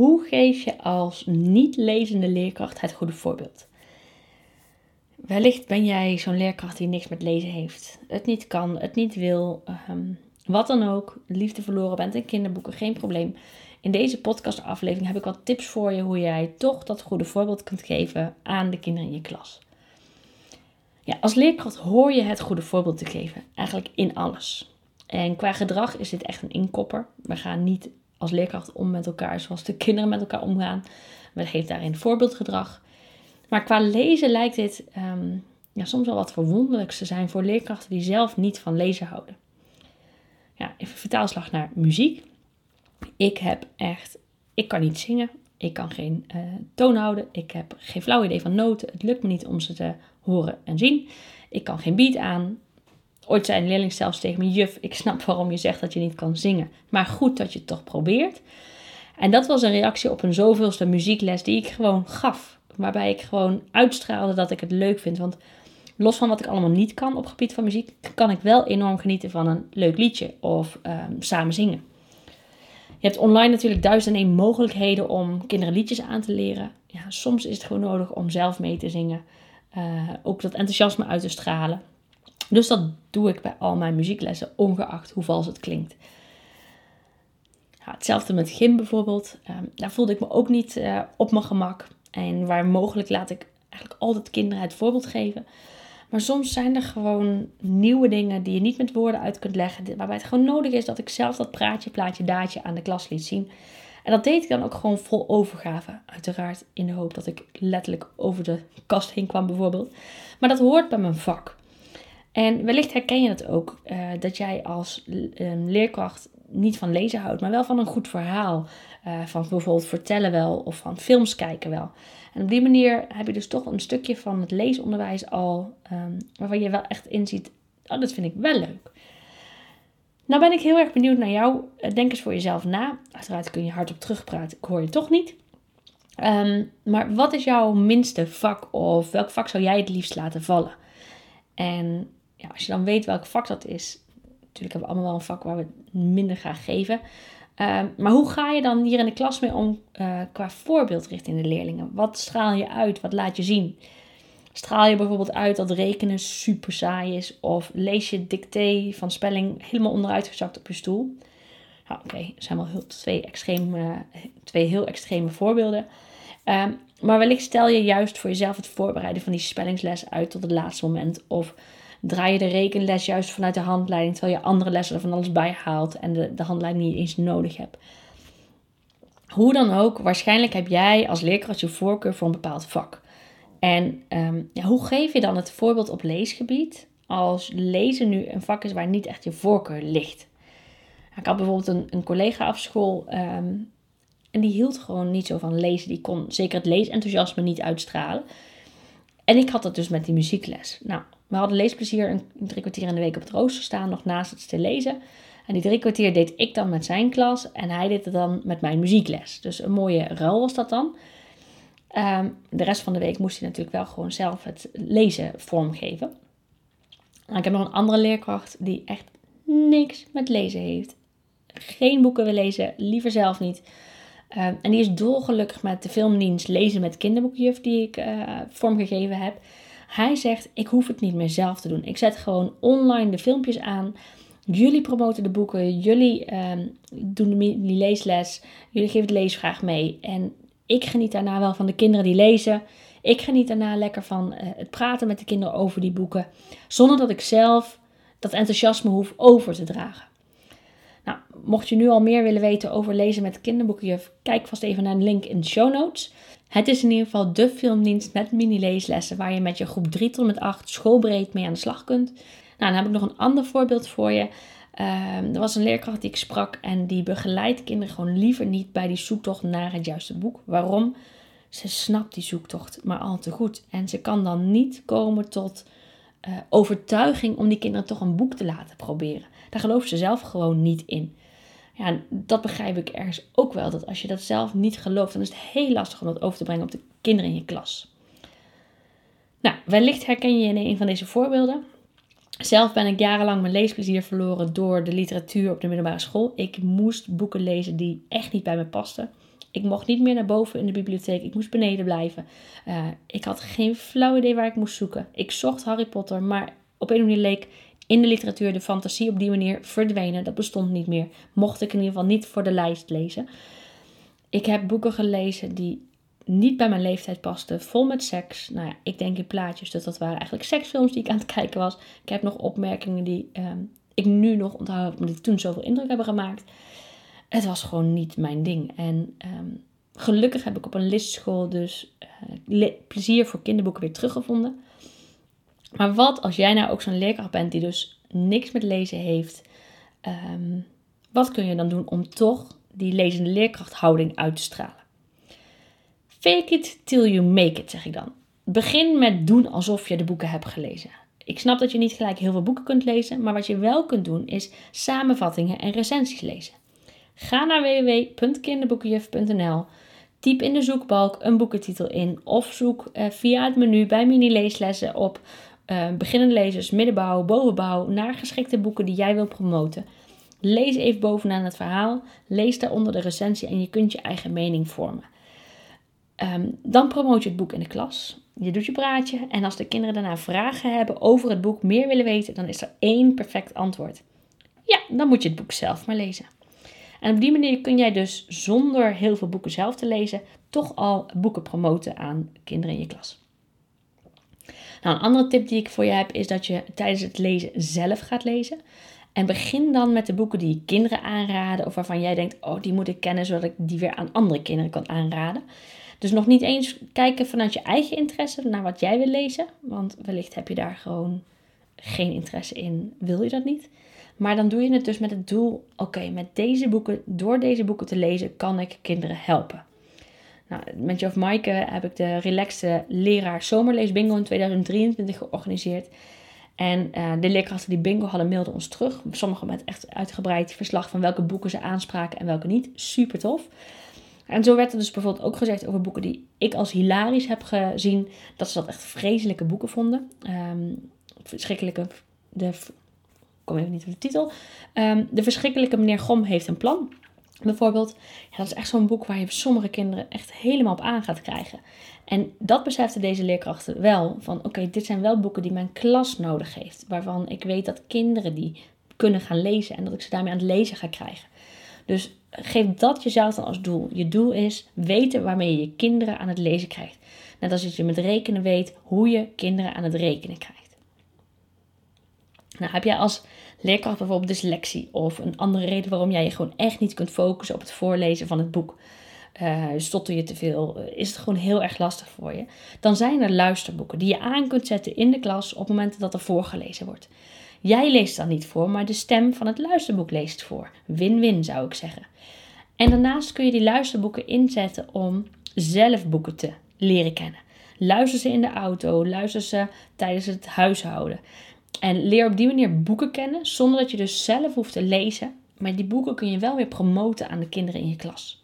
Hoe geef je als niet lezende leerkracht het goede voorbeeld? Wellicht ben jij zo'n leerkracht die niks met lezen heeft. Het niet kan, het niet wil, ehm, wat dan ook. Liefde verloren bent in kinderboeken, geen probleem. In deze podcastaflevering heb ik wat tips voor je hoe jij toch dat goede voorbeeld kunt geven aan de kinderen in je klas. Ja, als leerkracht hoor je het goede voorbeeld te geven, eigenlijk in alles. En qua gedrag is dit echt een inkopper. We gaan niet als leerkracht om met elkaar zoals de kinderen met elkaar omgaan. We geven daarin voorbeeldgedrag. Maar qua lezen lijkt dit ehm, ja, soms wel wat verwonderlijks te zijn voor leerkrachten die zelf niet van lezen houden. Ja, even vertaalslag naar muziek. Ik heb echt, ik kan niet zingen. Ik kan geen uh, toon houden. Ik heb geen flauw idee van noten. Het lukt me niet om ze te horen en zien. Ik kan geen beat aan. Ooit zei een leerling zelfs tegen me: Juf, ik snap waarom je zegt dat je niet kan zingen. Maar goed dat je het toch probeert. En dat was een reactie op een zoveelste muziekles die ik gewoon gaf. Waarbij ik gewoon uitstraalde dat ik het leuk vind. Want los van wat ik allemaal niet kan op gebied van muziek, kan ik wel enorm genieten van een leuk liedje of um, samen zingen. Je hebt online natuurlijk duizend en één mogelijkheden om kinderen liedjes aan te leren. Ja, soms is het gewoon nodig om zelf mee te zingen. Uh, ook dat enthousiasme uit te stralen. Dus dat doe ik bij al mijn muzieklessen, ongeacht hoe vals het klinkt. Hetzelfde met gym bijvoorbeeld. Um, daar voelde ik me ook niet uh, op mijn gemak. En waar mogelijk laat ik eigenlijk altijd kinderen het voorbeeld geven. Maar soms zijn er gewoon nieuwe dingen die je niet met woorden uit kunt leggen. Waarbij het gewoon nodig is dat ik zelf dat praatje, plaatje, daadje aan de klas liet zien. En dat deed ik dan ook gewoon vol overgave. Uiteraard in de hoop dat ik letterlijk over de kast heen kwam bijvoorbeeld. Maar dat hoort bij mijn vak. En wellicht herken je dat ook. Uh, dat jij als leerkracht niet van lezen houdt, maar wel van een goed verhaal. Uh, van bijvoorbeeld vertellen wel of van films kijken wel. En op die manier heb je dus toch een stukje van het leesonderwijs al, um, waarvan je wel echt inziet, oh, dat vind ik wel leuk. Nou ben ik heel erg benieuwd naar jou. Denk eens voor jezelf na. Uiteraard kun je hardop terugpraten, ik hoor je toch niet. Um, maar wat is jouw minste vak of welk vak zou jij het liefst laten vallen? En ja, als je dan weet welk vak dat is, natuurlijk hebben we allemaal wel een vak waar we minder graag geven. Uh, maar hoe ga je dan hier in de klas mee om uh, qua voorbeeld richting de leerlingen? Wat straal je uit? Wat laat je zien? Straal je bijvoorbeeld uit dat rekenen super saai is? Of lees je dicté van spelling helemaal onderuit gezakt op je stoel? Nou, Oké, dat zijn wel heel, twee, extreme, twee heel extreme voorbeelden. Uh, maar wellicht stel je juist voor jezelf het voorbereiden van die spellingsles uit tot het laatste moment. Of draai je de rekenles juist vanuit de handleiding, terwijl je andere lessen er van alles bij haalt en de, de handleiding niet eens nodig hebt. Hoe dan ook, waarschijnlijk heb jij als leerkracht je voorkeur voor een bepaald vak. En um, ja, hoe geef je dan het voorbeeld op leesgebied als lezen nu een vak is waar niet echt je voorkeur ligt? Ik had bijvoorbeeld een, een collega op school um, en die hield gewoon niet zo van lezen. Die kon zeker het leesenthousiasme niet uitstralen. En ik had dat dus met die muziekles. Nou, we hadden leesplezier een drie kwartier in de week op het rooster staan, nog naast het te lezen. En die drie kwartier deed ik dan met zijn klas en hij deed het dan met mijn muziekles. Dus een mooie ruil was dat dan. Um, de rest van de week moest hij natuurlijk wel gewoon zelf het lezen vormgeven. En ik heb nog een andere leerkracht die echt niks met lezen heeft. Geen boeken wil lezen, liever zelf niet. Um, en die is dolgelukkig met de filmdienst Lezen met Kinderboekjuf die ik uh, vormgegeven heb. Hij zegt, ik hoef het niet meer zelf te doen. Ik zet gewoon online de filmpjes aan. Jullie promoten de boeken, jullie um, doen de leesles, jullie geven de leesvraag mee. En ik geniet daarna wel van de kinderen die lezen. Ik geniet daarna lekker van uh, het praten met de kinderen over die boeken. Zonder dat ik zelf dat enthousiasme hoef over te dragen. Mocht je nu al meer willen weten over lezen met kinderboekenjuf, kijk vast even naar de link in de show notes. Het is in ieder geval de filmdienst met mini-leeslessen waar je met je groep 3 tot met 8 schoolbreed mee aan de slag kunt. Nou, dan heb ik nog een ander voorbeeld voor je. Uh, er was een leerkracht die ik sprak en die begeleidt kinderen gewoon liever niet bij die zoektocht naar het juiste boek. Waarom? Ze snapt die zoektocht maar al te goed. En ze kan dan niet komen tot uh, overtuiging om die kinderen toch een boek te laten proberen. Daar gelooft ze zelf gewoon niet in. Ja, dat begrijp ik ergens ook wel. Dat als je dat zelf niet gelooft, dan is het heel lastig om dat over te brengen op de kinderen in je klas. Nou, wellicht herken je in een van deze voorbeelden. Zelf ben ik jarenlang mijn leesplezier verloren door de literatuur op de middelbare school. Ik moest boeken lezen die echt niet bij me pasten. Ik mocht niet meer naar boven in de bibliotheek. Ik moest beneden blijven. Uh, ik had geen flauw idee waar ik moest zoeken. Ik zocht Harry Potter, maar op een manier leek in de literatuur de fantasie op die manier verdwenen. Dat bestond niet meer. Mocht ik in ieder geval niet voor de lijst lezen. Ik heb boeken gelezen die niet bij mijn leeftijd pasten. Vol met seks. Nou ja, ik denk in plaatjes. Dus dat waren eigenlijk seksfilms die ik aan het kijken was. Ik heb nog opmerkingen die uh, ik nu nog onthoud. Omdat die toen zoveel indruk hebben gemaakt. Het was gewoon niet mijn ding. En um, gelukkig heb ik op een listschool dus uh, plezier voor kinderboeken weer teruggevonden. Maar wat als jij nou ook zo'n leerkracht bent die dus niks met lezen heeft. Um, wat kun je dan doen om toch die lezende leerkrachthouding uit te stralen? Fake it till you make it, zeg ik dan. Begin met doen alsof je de boeken hebt gelezen. Ik snap dat je niet gelijk heel veel boeken kunt lezen, maar wat je wel kunt doen is samenvattingen en recensies lezen. Ga naar www.kinderboekenjuf.nl, typ in de zoekbalk een boekentitel in of zoek eh, via het menu bij mini-leeslessen op uh, beginnende lezers, middenbouw, bovenbouw naar geschikte boeken die jij wil promoten. Lees even bovenaan het verhaal, lees daaronder de recensie en je kunt je eigen mening vormen. Ehm, dan promoot je het boek in de klas. Je doet je praatje en als de kinderen daarna vragen hebben over het boek, meer willen weten, dan is er één perfect antwoord. Ja, dan moet je het boek zelf maar lezen. En op die manier kun jij dus zonder heel veel boeken zelf te lezen, toch al boeken promoten aan kinderen in je klas. Nou, een andere tip die ik voor je heb is dat je tijdens het lezen zelf gaat lezen. En begin dan met de boeken die je kinderen aanraden of waarvan jij denkt, oh, die moet ik kennen zodat ik die weer aan andere kinderen kan aanraden. Dus nog niet eens kijken vanuit je eigen interesse naar wat jij wil lezen, want wellicht heb je daar gewoon geen interesse in, wil je dat niet. Maar dan doe je het dus met het doel: oké, met deze boeken, door deze boeken te lezen, kan ik kinderen helpen. Nou, met Jof Maaike heb ik de relaxte leraar zomerlees bingo in 2023 georganiseerd. En uh, de leerkrachten die bingo hadden, mailden ons terug. Sommigen met echt uitgebreid verslag van welke boeken ze aanspraken en welke niet. Super tof. En zo werd er dus bijvoorbeeld ook gezegd over boeken die ik als hilarisch heb gezien, dat ze dat echt vreselijke boeken vonden. Um, verschrikkelijke, de, kom even niet op de titel. Um, de verschrikkelijke meneer Gom heeft een plan. Bijvoorbeeld, ja, dat is echt zo'n boek waar je sommige kinderen echt helemaal op aan gaat krijgen. En dat beseften deze leerkrachten wel. Van oké, dit zijn wel boeken die mijn klas nodig heeft. Waarvan ik weet dat kinderen die kunnen gaan lezen en dat ik ze daarmee aan het lezen ga krijgen. Dus geef dat jezelf dan als doel. Je doel is weten waarmee je je kinderen aan het lezen krijgt. Net als dat je met rekenen weet hoe je kinderen aan het rekenen krijgt. Nou, heb jij als leerkracht bijvoorbeeld dyslexie of een andere reden waarom jij je gewoon echt niet kunt focussen op het voorlezen van het boek? Uh, stotter je te veel, eh, is het gewoon heel erg lastig voor je. Dan zijn er luisterboeken die je aan kunt zetten in de klas op momenten dat er voorgelezen wordt. Jij leest dan niet voor, maar de stem van het luisterboek leest voor. Win-win zou ik zeggen. En daarnaast kun je die luisterboeken inzetten om zelf boeken te leren kennen. Luister ze in de auto, luister ze tijdens het huishouden. En leer op die manier boeken kennen zonder dat je dus zelf hoeft te lezen. Maar die boeken kun je wel weer promoten aan de kinderen in je klas.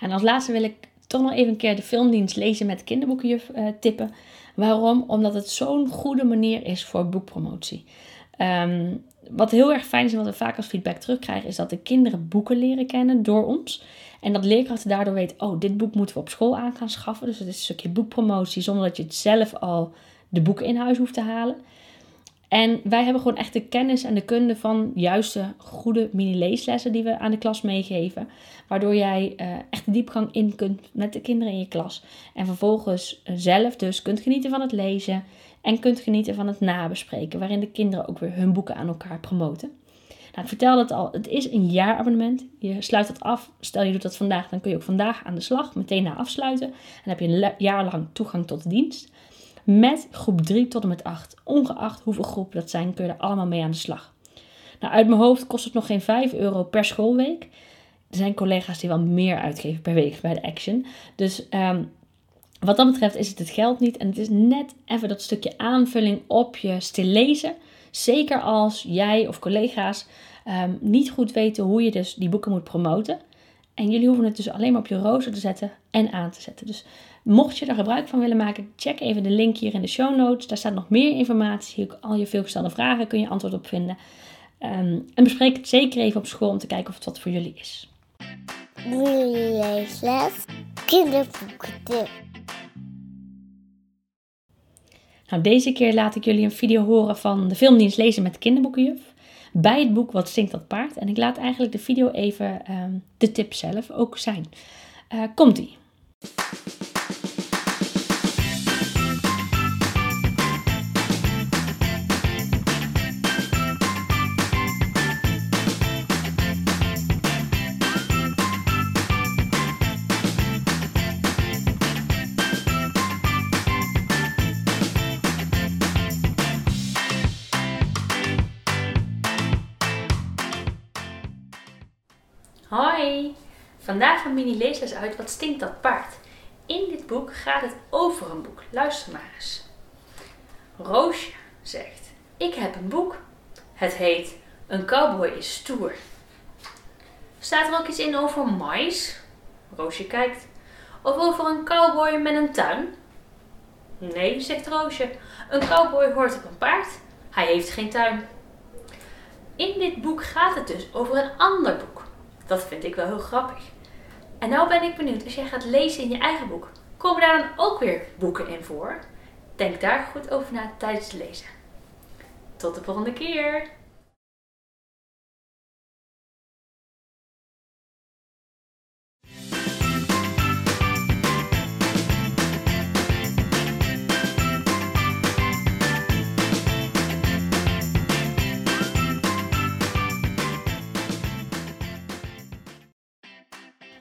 En als laatste wil ik toch nog even een keer de filmdienst lezen met kinderboekenjuf uh, tippen. Waarom? Omdat het zo'n goede manier is voor boekpromotie. Um, wat heel erg fijn is en wat we vaak als feedback terugkrijgen, is dat de kinderen boeken leren kennen door ons. En dat leerkrachten daardoor weten, oh, dit boek moeten we op school aan gaan schaffen. Dus het is een stukje boekpromotie, zonder dat je het zelf al de boeken in huis hoeft te halen. En wij hebben gewoon echt de kennis en de kunde van juiste goede mini-leeslessen die we aan de klas meegeven. Waardoor jij uh, echt diepgang in kunt met de kinderen in je klas. En vervolgens eh, zelf dus kunt genieten van het lezen en kunt genieten van het nabespreken. Waarin de kinderen ook weer hun boeken aan elkaar promoten. Nou, ik vertelde het al, het is een jaarabonnement. Je sluit het af. Stel je doet dat vandaag, dan kun je ook vandaag aan de slag, meteen na afsluiten. En dan heb je een jaar lang toegang tot de dienst. Met groep 3 tot en met 8. Ongeacht hoeveel groepen dat zijn, kun je er allemaal mee aan de slag. Nou, uit mijn hoofd kost het nog geen 5 euro per schoolweek. Er zijn collega's die wel meer uitgeven per week bij de Action. Dus um, wat dat betreft is het het geld niet. En het is net even dat stukje aanvulling op je stil lezen. Zeker als jij of collega's um, niet goed weten hoe je dus die boeken moet promoten. En jullie hoeven het dus alleen maar op je rooster te zetten en aan te zetten. Dus mocht je er gebruik van willen maken, check even de link hier in de show notes. Daar staat nog meer informatie. Al je veelgestelde vragen kun je antwoord op vinden. Ehm, en bespreek het zeker even op school om te kijken of het wat voor jullie is. Leesles, kinderboeken. Nou, deze keer laat ik jullie een video horen van de filmdienst Lezen met Kinderboekenjuf. Bij het boek Wat zingt dat paard. En ik laat eigenlijk de video even ehm, de tip zelf ook zijn. Uh, Komt-ie. Vandaag een mini leesles uit Wat stinkt dat paard? In dit boek gaat het over een boek. Luister maar eens. Roosje zegt: Ik heb een boek. Het heet Een cowboy is stoer. Staat er ook iets in over mais? Roosje kijkt. Of over een cowboy met een tuin? Nee, zegt Roosje. Een cowboy hoort op een paard. Hij heeft geen tuin. In dit boek gaat het dus over een ander boek. Dat vind ik wel heel grappig. En nou ben ik benieuwd, als jij gaat lezen in je eigen boek, komen daar dan ook weer boeken in voor? Denk daar goed over na tijdens het lezen. Tot de volgende keer!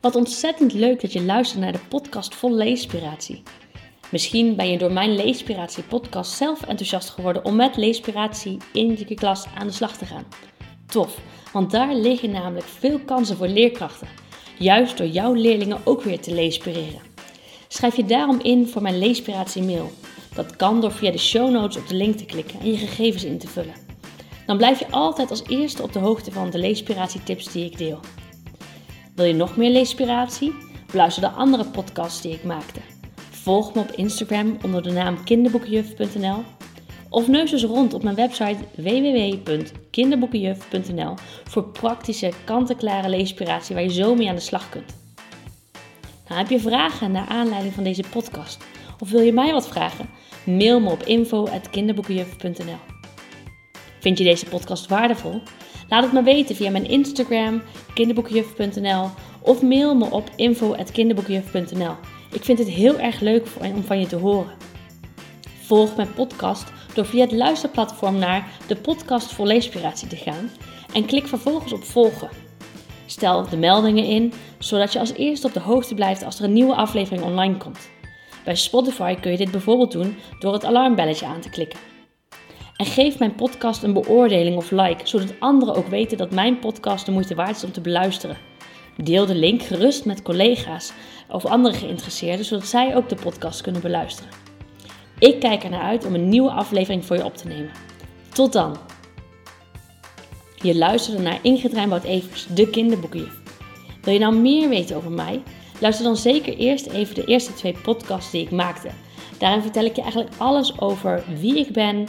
Wat ontzettend leuk dat je luistert naar de podcast vol leespiratie. Misschien ben je door mijn Leespiratie podcast zelf enthousiast geworden om met leespiratie in je klas aan de slag te gaan. Tof, want daar liggen namelijk veel kansen voor leerkrachten. Juist door jouw leerlingen ook weer te leespireren. Schrijf je daarom in voor mijn Leespiratie mail. Dat kan door via de show notes op de link te klikken en je gegevens in te vullen. Dan blijf je altijd als eerste op de hoogte van de leespiratie tips die ik deel. Wil je nog meer leespiratie? Beluister de andere podcasts die ik maakte. Volg me op Instagram onder de naam kinderboekenjuf.nl of neus eens rond op mijn website www.kinderboekenjuf.nl voor praktische, kant-en-klare leespiratie waar je zo mee aan de slag kunt. Nou, heb je vragen naar aanleiding van deze podcast? Of wil je mij wat vragen? Mail me op info.kinderboekenjuf.nl Vind je deze podcast waardevol? Laat het me weten via mijn Instagram, kinderboekenjuf.nl of mail me op info.kinderboekenjuf.nl. Ik vind het heel erg leuk om van je te horen. Volg mijn podcast door via het luisterplatform naar de podcast voor leespiratie te gaan en klik vervolgens op volgen. Stel de meldingen in, zodat je als eerste op de hoogte blijft als er een nieuwe aflevering online komt. Bij Spotify kun je dit bijvoorbeeld doen door het alarmbelletje aan te klikken. En geef mijn podcast een beoordeling of like, zodat anderen ook weten dat mijn podcast de moeite waard is om te beluisteren. Deel de link gerust met collega's of andere geïnteresseerden, zodat zij ook de podcast kunnen beluisteren. Ik kijk er naar uit om een nieuwe aflevering voor je op te nemen. Tot dan! Je luisterde naar Ingrid Rijnboud-Evers, de kinderboekenjuf. Wil je nou meer weten over mij? Luister dan zeker eerst even de eerste twee podcasts die ik maakte. Daarin vertel ik je eigenlijk alles over wie ik ben,